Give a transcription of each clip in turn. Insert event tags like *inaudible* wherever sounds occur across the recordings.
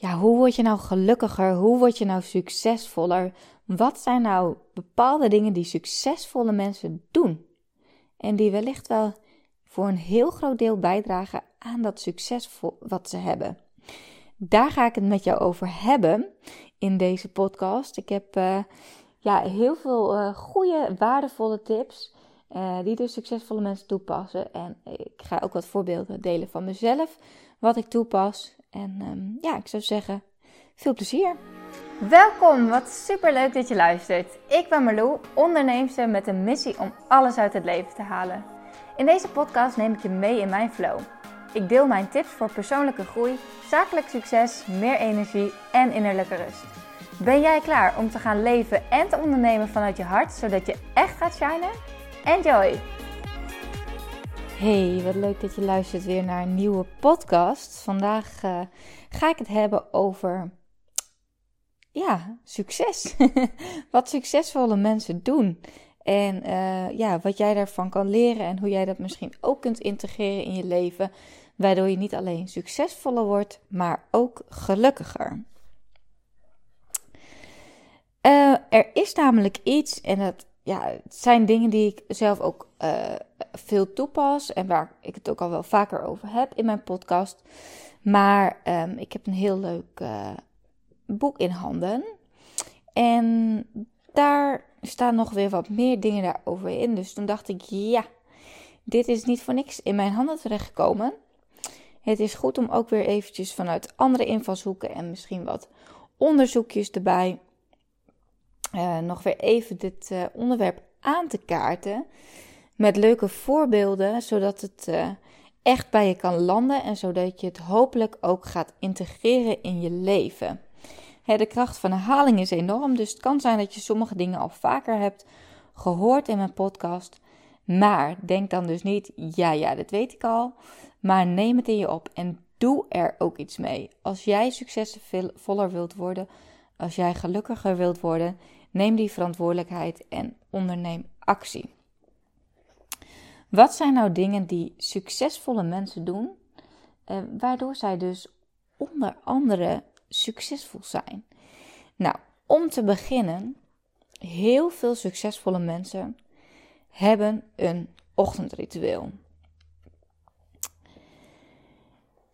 ja, hoe word je nou gelukkiger? Hoe word je nou succesvoller? Wat zijn nou bepaalde dingen die succesvolle mensen doen? En die wellicht wel voor een heel groot deel bijdragen aan dat succes wat ze hebben. Daar ga ik het met jou over hebben in deze podcast. Ik heb uh, ja, heel veel uh, goede, waardevolle tips uh, die dus succesvolle mensen toepassen. En ik ga ook wat voorbeelden delen van mezelf, wat ik toepas. En um, ja, ik zou zeggen, veel plezier. Welkom, wat super leuk dat je luistert. Ik ben Marlou, onderneemster met een missie om alles uit het leven te halen. In deze podcast neem ik je mee in mijn flow. Ik deel mijn tips voor persoonlijke groei, zakelijk succes, meer energie en innerlijke rust. Ben jij klaar om te gaan leven en te ondernemen vanuit je hart, zodat je echt gaat shinen? Enjoy! Hey, wat leuk dat je luistert weer naar een nieuwe podcast. Vandaag uh, ga ik het hebben over ja, succes. *laughs* wat succesvolle mensen doen. En uh, ja, wat jij daarvan kan leren en hoe jij dat misschien ook kunt integreren in je leven. Waardoor je niet alleen succesvoller wordt, maar ook gelukkiger. Uh, er is namelijk iets, en dat ja, het zijn dingen die ik zelf ook uh, veel toepas en waar ik het ook al wel vaker over heb in mijn podcast. Maar um, ik heb een heel leuk uh, boek in handen. En daar staan nog weer wat meer dingen daarover in. Dus toen dacht ik, ja, dit is niet voor niks in mijn handen terechtgekomen. Het is goed om ook weer eventjes vanuit andere invalshoeken en misschien wat onderzoekjes erbij uh, nog weer even dit uh, onderwerp aan te kaarten. Met leuke voorbeelden, zodat het uh, echt bij je kan landen en zodat je het hopelijk ook gaat integreren in je leven. De kracht van herhaling is enorm, dus het kan zijn dat je sommige dingen al vaker hebt gehoord in mijn podcast. Maar denk dan dus niet, ja, ja, dat weet ik al. Maar neem het in je op en doe er ook iets mee. Als jij succesvoller wilt worden, als jij gelukkiger wilt worden, Neem die verantwoordelijkheid en onderneem actie. Wat zijn nou dingen die succesvolle mensen doen, eh, waardoor zij dus onder andere succesvol zijn? Nou, om te beginnen, heel veel succesvolle mensen hebben een ochtendritueel.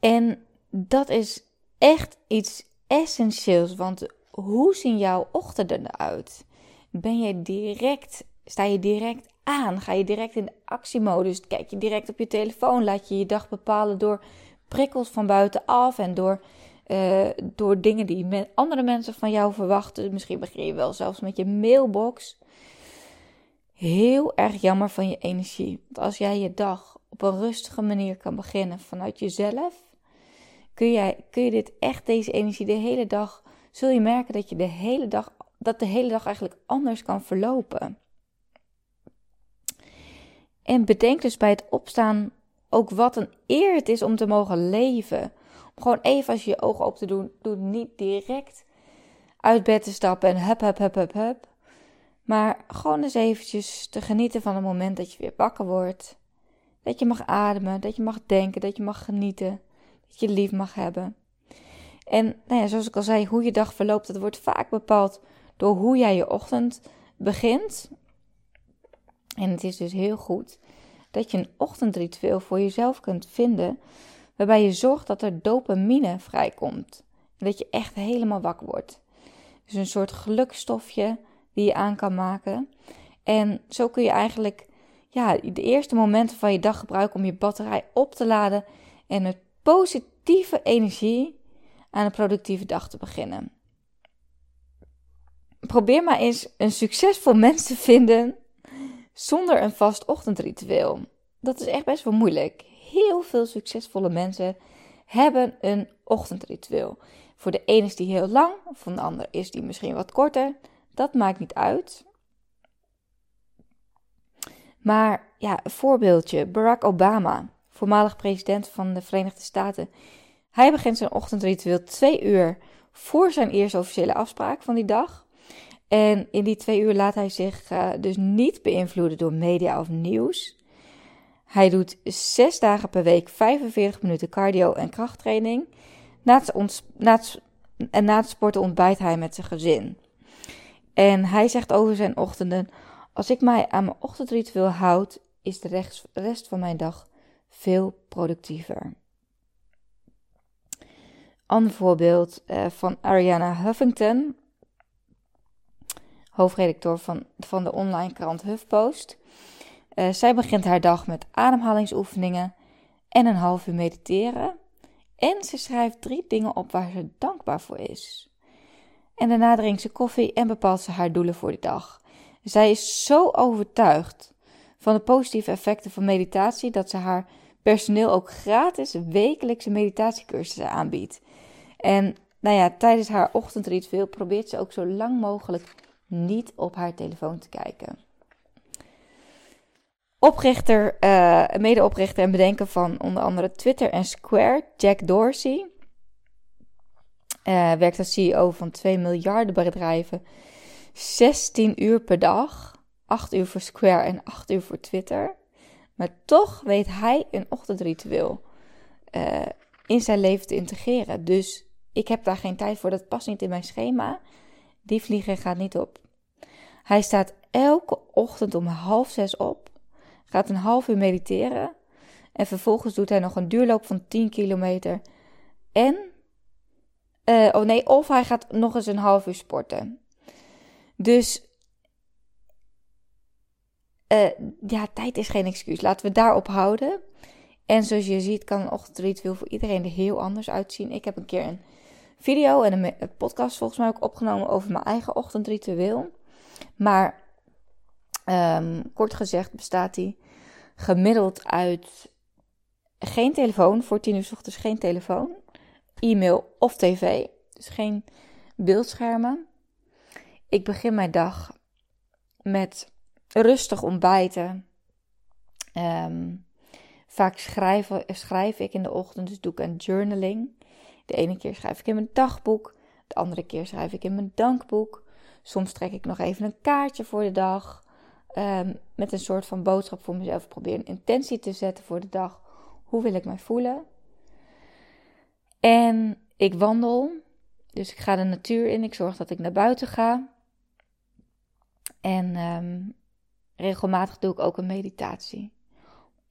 En dat is echt iets essentieels, want hoe zien jouw ochtenden eruit? Ben je direct, sta je direct aan? Ga je direct in actiemodus? Kijk je direct op je telefoon? Laat je je dag bepalen door prikkels van buitenaf en door, uh, door dingen die andere mensen van jou verwachten? Misschien begin je wel zelfs met je mailbox. Heel erg jammer van je energie. Want als jij je dag op een rustige manier kan beginnen vanuit jezelf, kun, jij, kun je dit echt, deze energie, de hele dag zul je merken dat je de hele dag, dat de hele dag eigenlijk anders kan verlopen. En bedenk dus bij het opstaan ook wat een eer het is om te mogen leven. Om gewoon even als je je ogen open te doen, doe niet direct uit bed te stappen en hup, hup, hup, hup, hup. Maar gewoon eens eventjes te genieten van het moment dat je weer wakker wordt. Dat je mag ademen, dat je mag denken, dat je mag genieten, dat je lief mag hebben. En nou ja, zoals ik al zei, hoe je dag verloopt, dat wordt vaak bepaald door hoe jij je ochtend begint. En het is dus heel goed dat je een ochtendritueel voor jezelf kunt vinden, waarbij je zorgt dat er dopamine vrijkomt. En dat je echt helemaal wakker wordt. Dus een soort gelukstofje die je aan kan maken. En zo kun je eigenlijk ja, de eerste momenten van je dag gebruiken om je batterij op te laden en het positieve energie aan een productieve dag te beginnen. Probeer maar eens een succesvol mens te vinden zonder een vast ochtendritueel. Dat is echt best wel moeilijk. Heel veel succesvolle mensen hebben een ochtendritueel. Voor de ene is die heel lang, voor de ander is die misschien wat korter. Dat maakt niet uit. Maar ja, een voorbeeldje: Barack Obama, voormalig president van de Verenigde Staten, hij begint zijn ochtendritueel twee uur voor zijn eerste officiële afspraak van die dag. En in die twee uur laat hij zich uh, dus niet beïnvloeden door media of nieuws. Hij doet zes dagen per week 45 minuten cardio en krachttraining. Na het, na en na het sporten ontbijt hij met zijn gezin. En hij zegt over zijn ochtenden: Als ik mij aan mijn ochtendritueel houd, is de rest van mijn dag veel productiever. Ander voorbeeld uh, van Ariana Huffington, hoofdredacteur van, van de online krant HuffPost. Uh, zij begint haar dag met ademhalingsoefeningen en een half uur mediteren. En ze schrijft drie dingen op waar ze dankbaar voor is. En daarna drinkt ze koffie en bepaalt ze haar doelen voor de dag. Zij is zo overtuigd van de positieve effecten van meditatie dat ze haar personeel ook gratis wekelijkse meditatiecursussen aanbiedt. En nou ja, tijdens haar ochtendritueel probeert ze ook zo lang mogelijk niet op haar telefoon te kijken. Oprichter, uh, medeoprichter en bedenker van onder andere Twitter en Square, Jack Dorsey, uh, werkt als CEO van 2 miljarden bedrijven, 16 uur per dag, 8 uur voor Square en 8 uur voor Twitter. Maar toch weet hij een ochtendritueel uh, in zijn leven te integreren. Dus ik heb daar geen tijd voor, dat past niet in mijn schema. Die vlieger gaat niet op. Hij staat elke ochtend om half zes op, gaat een half uur mediteren en vervolgens doet hij nog een duurloop van 10 kilometer. En, uh, oh nee, of hij gaat nog eens een half uur sporten. Dus uh, ja, tijd is geen excuus. Laten we daarop houden. En zoals je ziet, kan een ochtendritueel voor iedereen er heel anders uitzien. Ik heb een keer een video en een podcast volgens mij ook opgenomen over mijn eigen ochtendritueel. Maar um, kort gezegd bestaat die gemiddeld uit geen telefoon, voor tien uur s ochtends geen telefoon, e-mail of tv, dus geen beeldschermen. Ik begin mijn dag met rustig ontbijten. Um, vaak schrijf, schrijf ik in de ochtend, dus doe ik een journaling. De ene keer schrijf ik in mijn dagboek, de andere keer schrijf ik in mijn dankboek. Soms trek ik nog even een kaartje voor de dag. Um, met een soort van boodschap voor mezelf. Probeer een intentie te zetten voor de dag. Hoe wil ik mij voelen? En ik wandel. Dus ik ga de natuur in. Ik zorg dat ik naar buiten ga. En um, regelmatig doe ik ook een meditatie.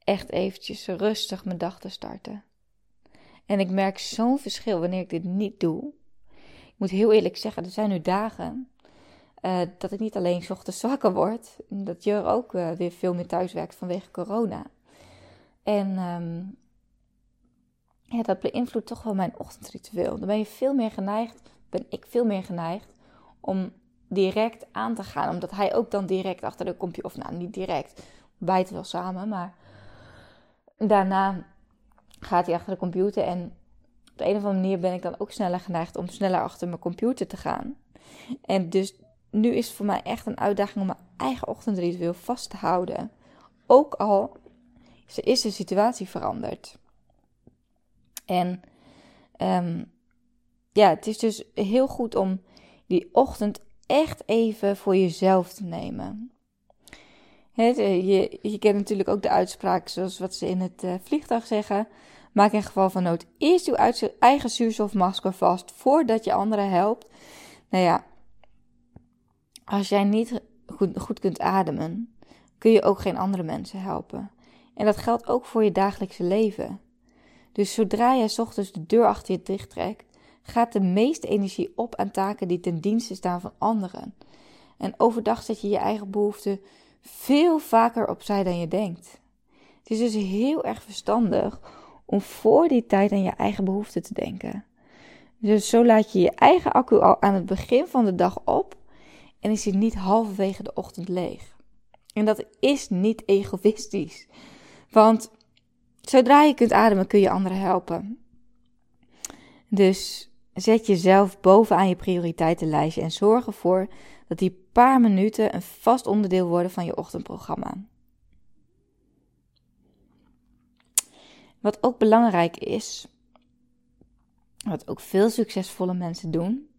Echt eventjes rustig mijn dag te starten. En ik merk zo'n verschil wanneer ik dit niet doe. Ik moet heel eerlijk zeggen, er zijn nu dagen uh, dat ik niet alleen ochtends zwakker word. Dat je ook uh, weer veel meer thuis werkt vanwege corona. En um, ja, dat beïnvloedt toch wel mijn ochtendritueel. Dan ben je veel meer geneigd, ben ik veel meer geneigd om direct aan te gaan. Omdat hij ook dan direct achter de computer, of nou niet direct, bijten wel samen, maar daarna gaat hij achter de computer en op de een of andere manier ben ik dan ook sneller geneigd om sneller achter mijn computer te gaan. En dus nu is het voor mij echt een uitdaging om mijn eigen ochtendritueel vast te houden. Ook al is de situatie veranderd. En um, ja, het is dus heel goed om die ochtend echt even voor jezelf te nemen. Je, je kent natuurlijk ook de uitspraak zoals wat ze in het uh, vliegtuig zeggen. Maak in geval van nood eerst uw eigen zuurstofmasker vast voordat je anderen helpt. Nou ja, als jij niet goed, goed kunt ademen, kun je ook geen andere mensen helpen. En dat geldt ook voor je dagelijkse leven. Dus zodra jij ochtends de deur achter je dicht trekt, gaat de meeste energie op aan taken die ten dienste staan van anderen. En overdag zet je je eigen behoeften veel vaker opzij dan je denkt. Het is dus heel erg verstandig om voor die tijd aan je eigen behoeften te denken. Dus zo laat je je eigen accu al aan het begin van de dag op en is hij niet halverwege de ochtend leeg. En dat is niet egoïstisch. Want zodra je kunt ademen, kun je anderen helpen. Dus zet jezelf bovenaan je prioriteitenlijstje en zorg ervoor dat die paar minuten een vast onderdeel worden van je ochtendprogramma. Wat ook belangrijk is, wat ook veel succesvolle mensen doen,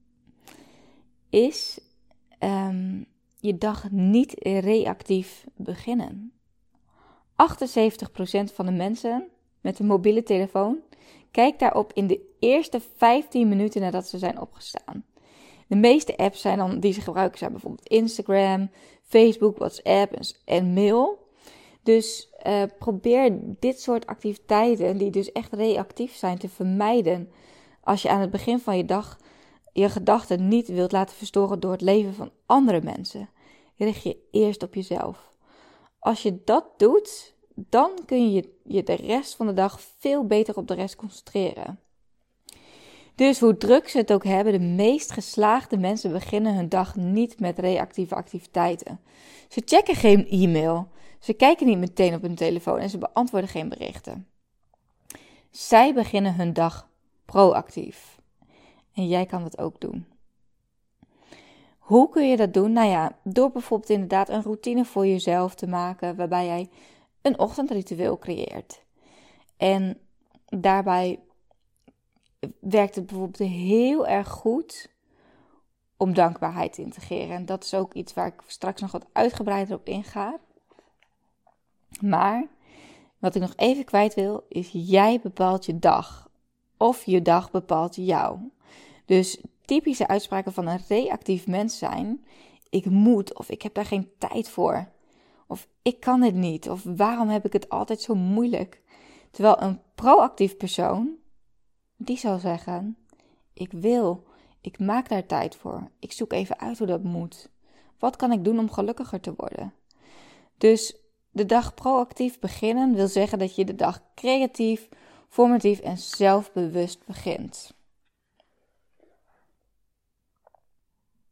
is um, je dag niet reactief beginnen. 78% van de mensen met een mobiele telefoon Kijk daarop in de eerste 15 minuten nadat ze zijn opgestaan. De meeste apps zijn dan, die ze gebruiken zijn bijvoorbeeld Instagram, Facebook, WhatsApp en mail. Dus uh, probeer dit soort activiteiten, die dus echt reactief zijn, te vermijden. Als je aan het begin van je dag je gedachten niet wilt laten verstoren door het leven van andere mensen. Richt je eerst op jezelf. Als je dat doet, dan kun je je de rest van de dag veel beter op de rest concentreren. Dus hoe druk ze het ook hebben, de meest geslaagde mensen beginnen hun dag niet met reactieve activiteiten. Ze checken geen e-mail, ze kijken niet meteen op hun telefoon en ze beantwoorden geen berichten. Zij beginnen hun dag proactief. En jij kan dat ook doen. Hoe kun je dat doen? Nou ja, door bijvoorbeeld inderdaad een routine voor jezelf te maken waarbij jij een ochtendritueel creëert. En daarbij werkt het bijvoorbeeld heel erg goed om dankbaarheid te integreren. En dat is ook iets waar ik straks nog wat uitgebreider op inga. Maar wat ik nog even kwijt wil, is jij bepaalt je dag. Of je dag bepaalt jou. Dus typische uitspraken van een reactief mens zijn: ik moet of ik heb daar geen tijd voor. Of ik kan het niet. Of waarom heb ik het altijd zo moeilijk? Terwijl een proactief persoon, die zou zeggen: ik wil, ik maak daar tijd voor. Ik zoek even uit hoe dat moet. Wat kan ik doen om gelukkiger te worden? Dus de dag proactief beginnen wil zeggen dat je de dag creatief, formatief en zelfbewust begint.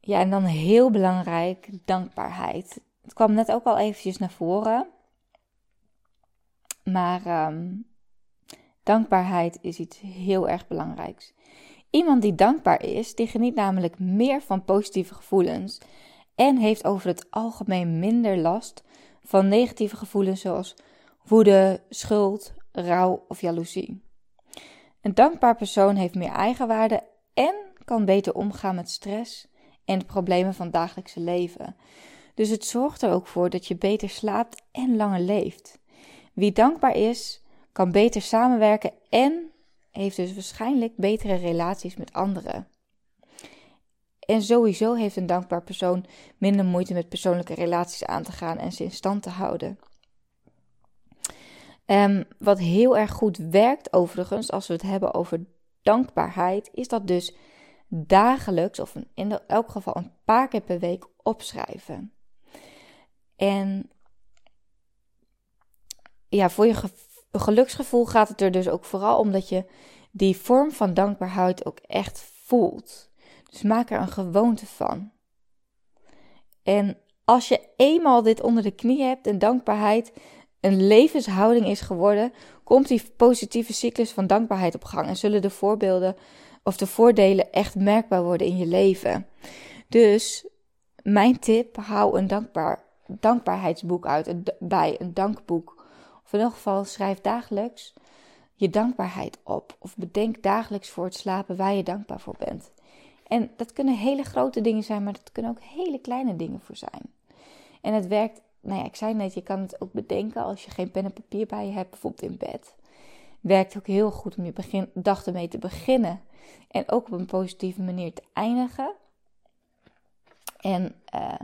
Ja, en dan heel belangrijk, dankbaarheid. Het kwam net ook al eventjes naar voren. Maar ehm, dankbaarheid is iets heel erg belangrijks. Iemand die dankbaar is, die geniet namelijk meer van positieve gevoelens en heeft over het algemeen minder last van negatieve gevoelens zoals woede, schuld, rouw of jaloezie. Een dankbaar persoon heeft meer eigenwaarde en kan beter omgaan met stress en de problemen van het dagelijkse leven. Dus het zorgt er ook voor dat je beter slaapt en langer leeft. Wie dankbaar is, kan beter samenwerken en heeft dus waarschijnlijk betere relaties met anderen. En sowieso heeft een dankbaar persoon minder moeite met persoonlijke relaties aan te gaan en ze in stand te houden. Um, wat heel erg goed werkt, overigens, als we het hebben over dankbaarheid, is dat dus dagelijks of in elk geval een paar keer per week opschrijven. En ja, voor je geluksgevoel gaat het er dus ook vooral om dat je die vorm van dankbaarheid ook echt voelt. Dus maak er een gewoonte van. En als je eenmaal dit onder de knie hebt en dankbaarheid een levenshouding is geworden, komt die positieve cyclus van dankbaarheid op gang en zullen de voorbeelden of de voordelen echt merkbaar worden in je leven. Dus mijn tip: hou een dankbaar, dankbaarheidsboek uit, bij een dankboek. Of in ieder geval schrijf dagelijks je dankbaarheid op. Of bedenk dagelijks voor het slapen waar je dankbaar voor bent. En dat kunnen hele grote dingen zijn, maar dat kunnen ook hele kleine dingen voor zijn. En het werkt, nou ja, ik zei net, je kan het ook bedenken als je geen pen en papier bij je hebt, bijvoorbeeld in bed. Werkt ook heel goed om je begin, dag ermee te beginnen. En ook op een positieve manier te eindigen. En uh,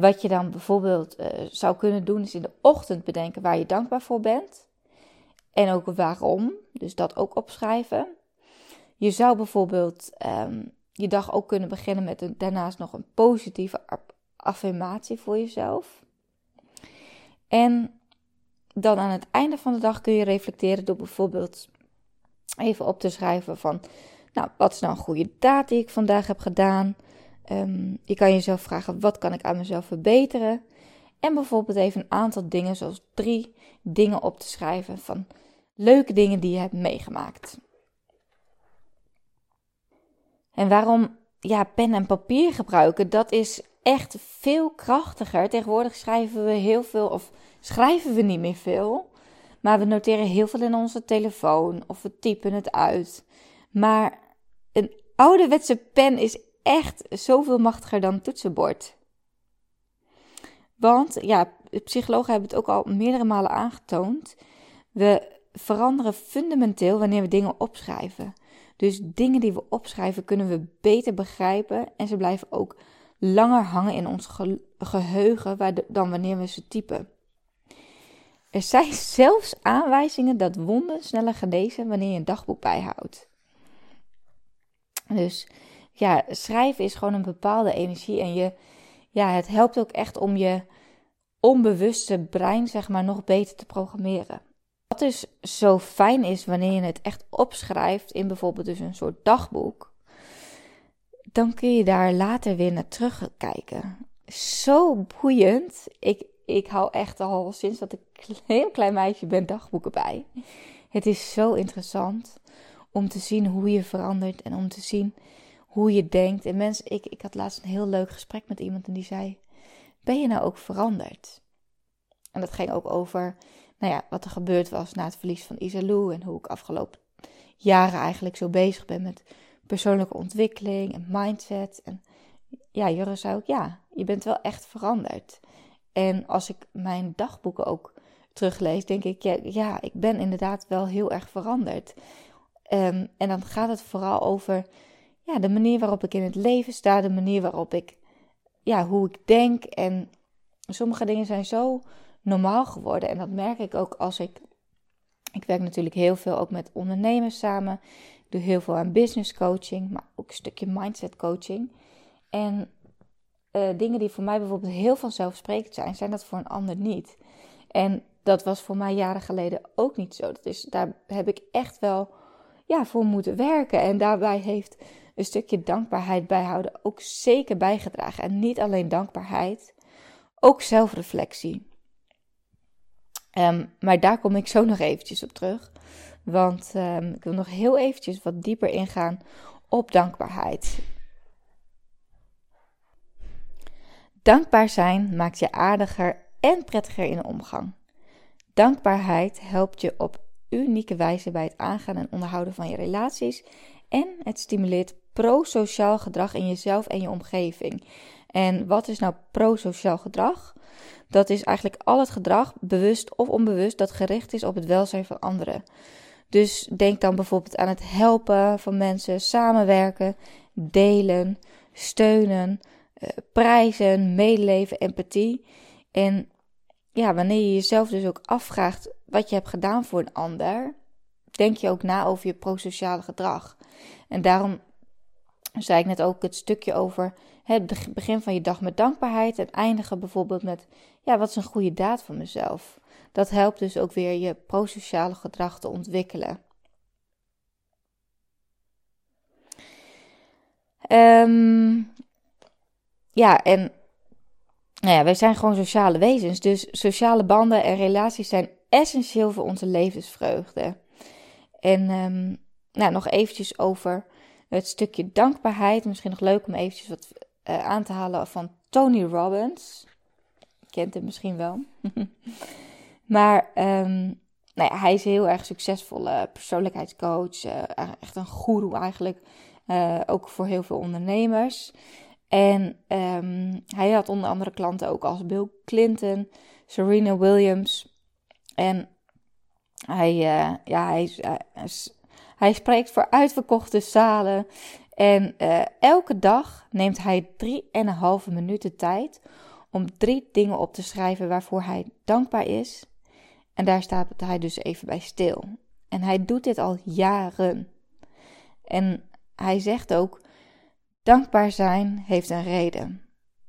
wat je dan bijvoorbeeld uh, zou kunnen doen, is in de ochtend bedenken waar je dankbaar voor bent. En ook waarom. Dus dat ook opschrijven. Je zou bijvoorbeeld um, je dag ook kunnen beginnen met een, daarnaast nog een positieve affirmatie voor jezelf. En dan aan het einde van de dag kun je reflecteren door bijvoorbeeld even op te schrijven van, nou, wat is nou een goede daad die ik vandaag heb gedaan? Um, je kan jezelf vragen, wat kan ik aan mezelf verbeteren? En bijvoorbeeld even een aantal dingen, zoals drie dingen op te schrijven van leuke dingen die je hebt meegemaakt. En waarom ja, pen en papier gebruiken, dat is echt veel krachtiger. Tegenwoordig schrijven we heel veel of schrijven we niet meer veel. Maar we noteren heel veel in onze telefoon of we typen het uit. Maar een ouderwetse pen is echt zoveel machtiger dan toetsenbord. Want ja, psychologen hebben het ook al meerdere malen aangetoond. We veranderen fundamenteel wanneer we dingen opschrijven. Dus dingen die we opschrijven kunnen we beter begrijpen en ze blijven ook langer hangen in ons geheugen dan wanneer we ze typen. Er zijn *laughs* zelfs aanwijzingen dat wonden sneller genezen wanneer je een dagboek bijhoudt. Dus ja, schrijven is gewoon een bepaalde energie en je, ja, het helpt ook echt om je onbewuste brein zeg maar nog beter te programmeren. Wat dus zo fijn is wanneer je het echt opschrijft in bijvoorbeeld dus een soort dagboek, dan kun je daar later weer naar terugkijken. Zo boeiend. Ik, ik hou echt al sinds dat ik een heel klein meisje ben dagboeken bij. Het is zo interessant om te zien hoe je verandert en om te zien hoe je denkt. En mensen, ik, ik had laatst een heel leuk gesprek met iemand en die zei: Ben je nou ook veranderd? En dat ging ook over nou ja, wat er gebeurd was na het verlies van Isalou en hoe ik afgelopen jaren eigenlijk zo bezig ben met persoonlijke ontwikkeling en mindset. En ja, Jurre zei ook, ja, je bent wel echt veranderd. En als ik mijn dagboeken ook teruglees, denk ik, ja, ja ik ben inderdaad wel heel erg veranderd. Um, en dan gaat het vooral over de manier waarop ik in het leven sta, de manier waarop ik, ja, hoe ik denk. En sommige dingen zijn zo normaal geworden. En dat merk ik ook als ik. Ik werk natuurlijk heel veel ook met ondernemers samen. Ik doe heel veel aan business coaching, maar ook een stukje mindset coaching. En uh, dingen die voor mij bijvoorbeeld heel vanzelfsprekend zijn, zijn dat voor een ander niet. En dat was voor mij jaren geleden ook niet zo. Dat is, daar heb ik echt wel ja, voor moeten werken. En daarbij heeft een stukje dankbaarheid bijhouden ook zeker bijgedragen. En niet alleen dankbaarheid, ook zelfreflectie. Um, maar daar kom ik zo nog eventjes op terug. Want um, ik wil nog heel eventjes wat dieper ingaan op dankbaarheid. Dankbaar zijn maakt je aardiger en prettiger in de omgang. Dankbaarheid helpt je op unieke wijze bij het aangaan en onderhouden van je relaties en het stimuleert pro-sociaal gedrag in jezelf en je omgeving. En wat is nou pro-sociaal gedrag? Dat is eigenlijk al het gedrag, bewust of onbewust, dat gericht is op het welzijn van anderen. Dus denk dan bijvoorbeeld aan het helpen van mensen, samenwerken, delen, steunen, eh, prijzen, medeleven, empathie. En ja, wanneer je jezelf dus ook afvraagt wat je hebt gedaan voor een ander, denk je ook na over je prosociale gedrag. En daarom zei ik net ook het stukje over het begin van je dag met dankbaarheid en eindigen bijvoorbeeld met, ja, wat is een goede daad van mezelf? Dat helpt dus ook weer je prosociale gedrag te ontwikkelen. Um, ja, en nou ja, wij zijn gewoon sociale wezens. Dus sociale banden en relaties zijn essentieel voor onze levensvreugde. En um, nou, nog eventjes over het stukje dankbaarheid. Misschien nog leuk om eventjes wat uh, aan te halen van Tony Robbins. Kent hem misschien wel. *laughs* maar um, nou ja, hij is een heel erg succesvolle persoonlijkheidscoach. Uh, echt een guru eigenlijk. Ook voor heel veel ondernemers. En um, hij had onder andere klanten ook als Bill Clinton, Serena Williams. En hij, ja, hij, hij, hij, spreekt voor uitverkochte zalen. En uh, elke dag neemt hij drie en een halve minuten tijd om drie dingen op te schrijven waarvoor hij dankbaar is. En daar staat hij dus even bij stil. En hij doet dit al jaren. En hij zegt ook: Dankbaar zijn heeft een reden.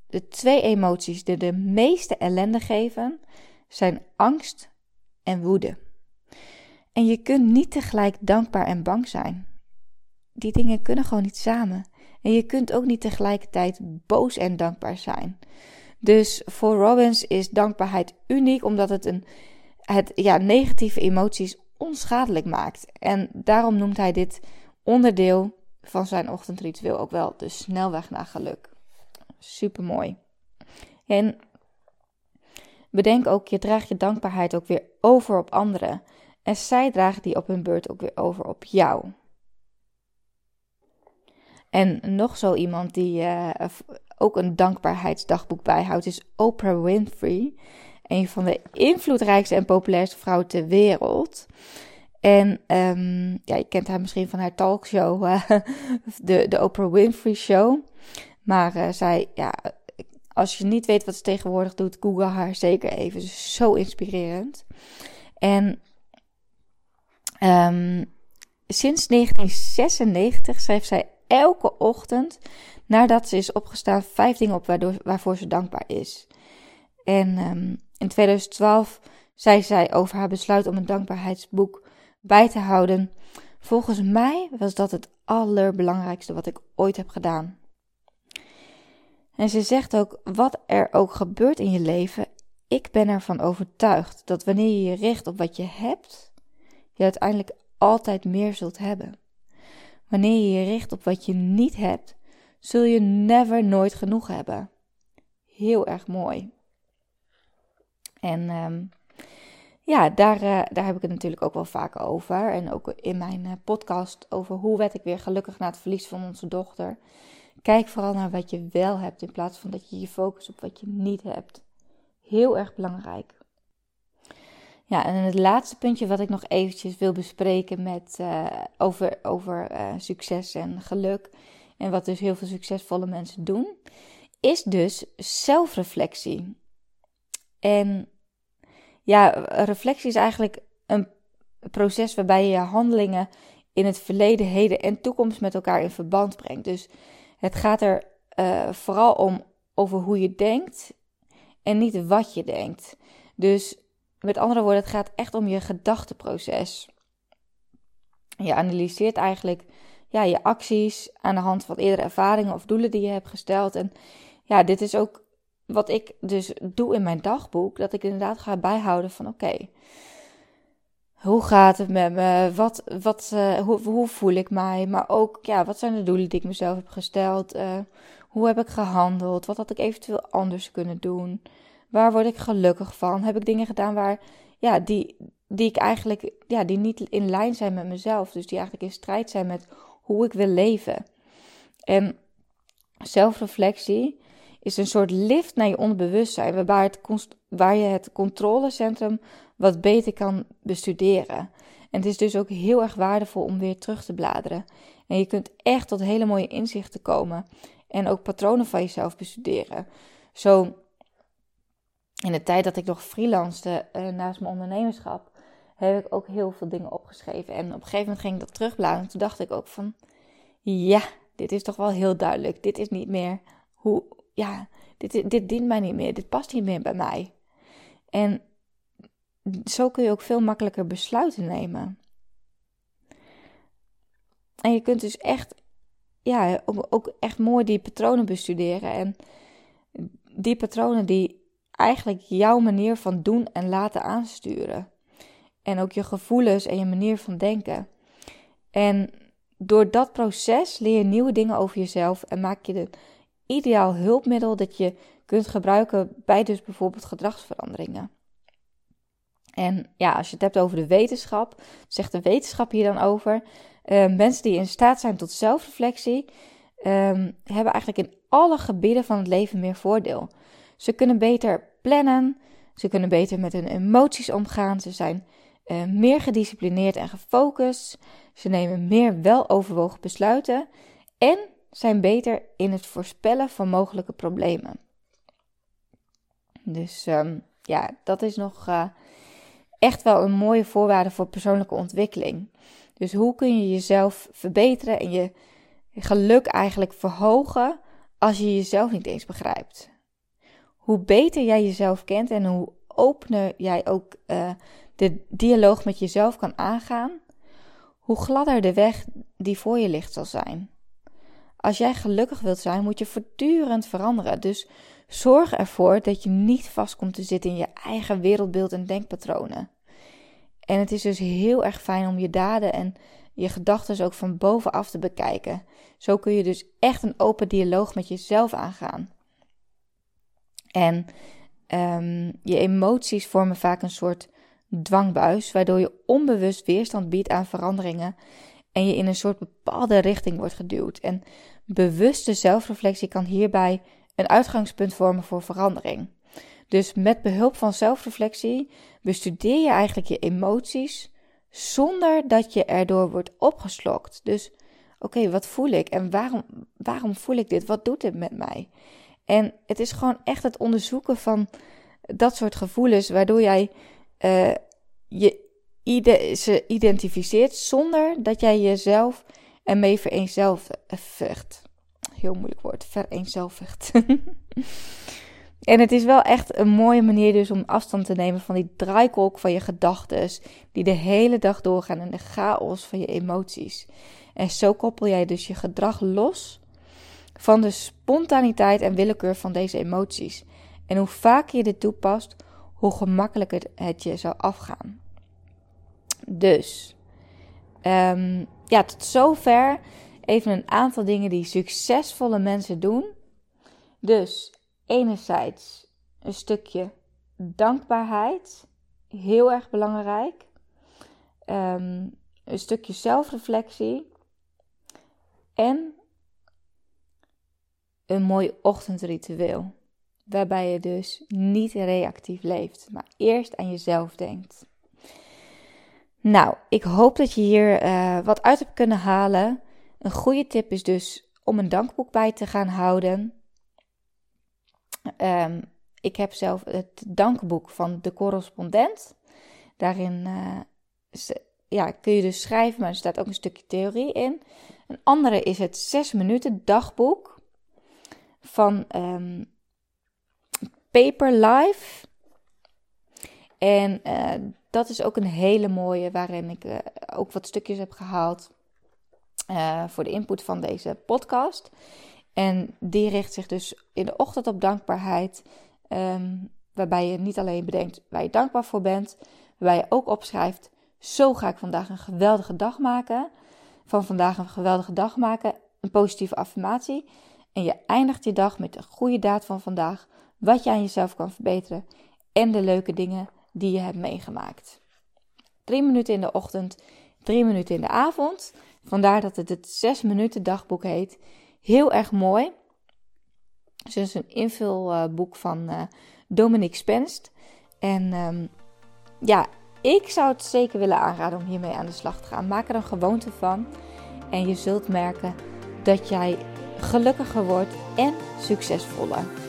De twee emoties die de meeste ellende geven zijn angst en woede. En je kunt niet tegelijk dankbaar en bang zijn. Die dingen kunnen gewoon niet samen. En je kunt ook niet tegelijkertijd boos en dankbaar zijn. Dus voor Robbins is dankbaarheid uniek omdat het, een, het ja, negatieve emoties onschadelijk maakt. En daarom noemt hij dit onderdeel van zijn ochtendritueel ook wel de snelweg naar geluk. Super mooi. En bedenk ook, je draagt je dankbaarheid ook weer over op anderen. En zij dragen die op hun beurt ook weer over op jou. En nog zo iemand die uh, ook een dankbaarheidsdagboek bijhoudt, is Oprah Winfrey. Een van de invloedrijkste en populairste vrouwen ter wereld. En um, ja, je kent haar misschien van haar talkshow, *laughs* de, de Oprah Winfrey Show. Maar uh, zij, ja, als je niet weet wat ze tegenwoordig doet, google haar zeker even. Ze is zo inspirerend. En um, sinds 1996 schrijft zij elke ochtend, nadat ze is opgestaan, vijf dingen op waardoor, waarvoor ze dankbaar is. En um, in 2012 zei zij over haar besluit om een dankbaarheidsboek bij te houden. Volgens mij was dat het allerbelangrijkste wat ik ooit heb gedaan. En ze zegt ook: wat er ook gebeurt in je leven, ik ben ervan overtuigd dat wanneer je je richt op wat je hebt, je uiteindelijk altijd meer zult hebben. Wanneer je je richt op wat je niet hebt, zul je never nooit genoeg hebben. Heel erg mooi. En um, ja, daar, uh, daar heb ik het natuurlijk ook wel vaak over. En ook in mijn uh, podcast over hoe werd ik weer gelukkig na het verlies van onze dochter. Kijk vooral naar wat je wel hebt in plaats van dat je je focust op wat je niet hebt. Heel erg belangrijk. Ja, en het laatste puntje wat ik nog eventjes wil bespreken met, uh, over, over succes en geluk. En wat dus heel veel succesvolle mensen doen, is dus zelfreflectie. En ja, reflectie is eigenlijk een proces waarbij je je handelingen in het verleden, heden en toekomst met elkaar in verband brengt. Dus het gaat er uh, vooral om over hoe je denkt en niet wat je denkt. Dus met andere woorden, het gaat echt om je gedachteproces. Je analyseert eigenlijk ja, je acties aan de hand van eerdere ervaringen of doelen die je hebt gesteld. En ja, dit is ook wat ik dus doe in mijn dagboek, dat ik inderdaad ga bijhouden van oké, hoe gaat het met me? Wat, wat, uh, hoe, hoe, voel ik mij? Maar ook, ja, wat zijn de doelen die ik mezelf heb gesteld? Uh, hoe heb ik gehandeld? Wat had ik eventueel anders kunnen doen? Waar word ik gelukkig van? Heb ik dingen gedaan waar, ja, die, die ik eigenlijk, ja, die niet in lijn zijn met mezelf. Dus die eigenlijk in strijd zijn met hoe ik wil leven. En zelfreflectie is een soort lift naar je onderbewustzijn, waar je het controlecentrum wat beter kan bestuderen. En het is dus ook heel erg waardevol om weer terug te bladeren. En je kunt echt tot hele mooie inzichten komen en ook patronen van jezelf bestuderen. Zo in de tijd dat ik nog freelancede uh, naast mijn ondernemerschap, heb ik ook heel veel dingen opgeschreven. En op een gegeven moment ging ik dat terugbladeren. En toen dacht ik ook van, ja, dit is toch wel heel duidelijk. Dit is niet meer hoe, ja, dit, dit dient mij niet meer. Dit past niet meer bij mij. En zo kun je ook veel makkelijker besluiten nemen. En je kunt dus echt, ja, ook echt mooi die patronen bestuderen. En die patronen die eigenlijk jouw manier van doen en laten aansturen. En ook je gevoelens en je manier van denken. En door dat proces leer je nieuwe dingen over jezelf en maak je de ideaal hulpmiddel dat je kunt gebruiken bij dus bijvoorbeeld gedragsveranderingen. En ja, als je het hebt over de wetenschap, zegt de wetenschap hier dan over. Uh, mensen die in staat zijn tot zelfreflectie, um, hebben eigenlijk in alle gebieden van het leven meer voordeel. Ze kunnen beter plannen, ze kunnen beter met hun emoties omgaan, ze zijn uh, meer gedisciplineerd en gefocust, ze nemen meer weloverwogen besluiten en zijn beter in het voorspellen van mogelijke problemen. Dus um, ja, dat is nog uh, echt wel een mooie voorwaarde voor persoonlijke ontwikkeling. Dus hoe kun je jezelf verbeteren en je geluk eigenlijk verhogen als je jezelf niet eens begrijpt? Hoe beter jij jezelf kent en hoe opener jij ook uh, de dialoog met jezelf kan aangaan, hoe gladder de weg die voor je ligt zal zijn. Als jij gelukkig wilt zijn, moet je voortdurend veranderen. Dus zorg ervoor dat je niet vast komt te zitten in je eigen wereldbeeld en denkpatronen. En het is dus heel erg fijn om je daden en je gedachten ook van bovenaf te bekijken. Zo kun je dus echt een open dialoog met jezelf aangaan. En um, je emoties vormen vaak een soort dwangbuis, waardoor je onbewust weerstand biedt aan veranderingen en je in een soort bepaalde richting wordt geduwd. En bewuste zelfreflectie kan hierbij een uitgangspunt vormen voor verandering. Dus met behulp van zelfreflectie bestudeer je eigenlijk je emoties zonder dat je erdoor wordt opgeslokt. Dus oké, wat voel ik en waarom, waarom voel ik dit? Wat doet dit met mij? En het is gewoon echt het onderzoeken van dat soort gevoelens, waardoor jij uh, je ze identificeert zonder dat jij jezelf ermee vereenzelvigt. Heel moeilijk woord, vereenzelvigt. *laughs* en het is wel echt een mooie manier dus om afstand te nemen van die draaikolk van je gedachten, die de hele dag doorgaan in de chaos van je emoties. En zo koppel jij dus je gedrag los van de spontaniteit en willekeur van deze emoties. En hoe vaker je dit toepast, hoe gemakkelijker het je zou afgaan. Dus, um, ja, tot zover even een aantal dingen die succesvolle mensen doen. Dus, enerzijds een stukje dankbaarheid, heel erg belangrijk. Um, een stukje zelfreflectie en een mooi ochtendritueel. Waarbij je dus niet reactief leeft, maar eerst aan jezelf denkt. Nou, ik hoop dat je hier uh, wat uit hebt kunnen halen. Een goede tip is dus om een dankboek bij te gaan houden. Um, ik heb zelf het dankboek van de correspondent. Daarin uh, ja, kun je dus schrijven, maar er staat ook een stukje theorie in. Een andere is het 6 minuten dagboek van um, Paper Life. En uh, dat is ook een hele mooie, waarin ik uh, ook wat stukjes heb gehaald uh, voor de input van deze podcast. En die richt zich dus in de ochtend op dankbaarheid. Um, waarbij je niet alleen bedenkt waar je dankbaar voor bent, waarbij je ook opschrijft: Zo ga ik vandaag een geweldige dag maken. Van vandaag een geweldige dag maken, een positieve affirmatie. En je eindigt je dag met een goede daad van vandaag, wat je aan jezelf kan verbeteren en de leuke dingen die je hebt meegemaakt. Drie minuten in de ochtend, drie minuten in de avond. Vandaar dat het het zes minuten dagboek heet. Heel erg mooi. Het is een invulboek van uh, Dominique Spenst. En um, ja, ik zou het zeker willen aanraden om hiermee aan de slag te gaan. Maak er een gewoonte van. En je zult merken dat jij gelukkiger wordt en succesvoller.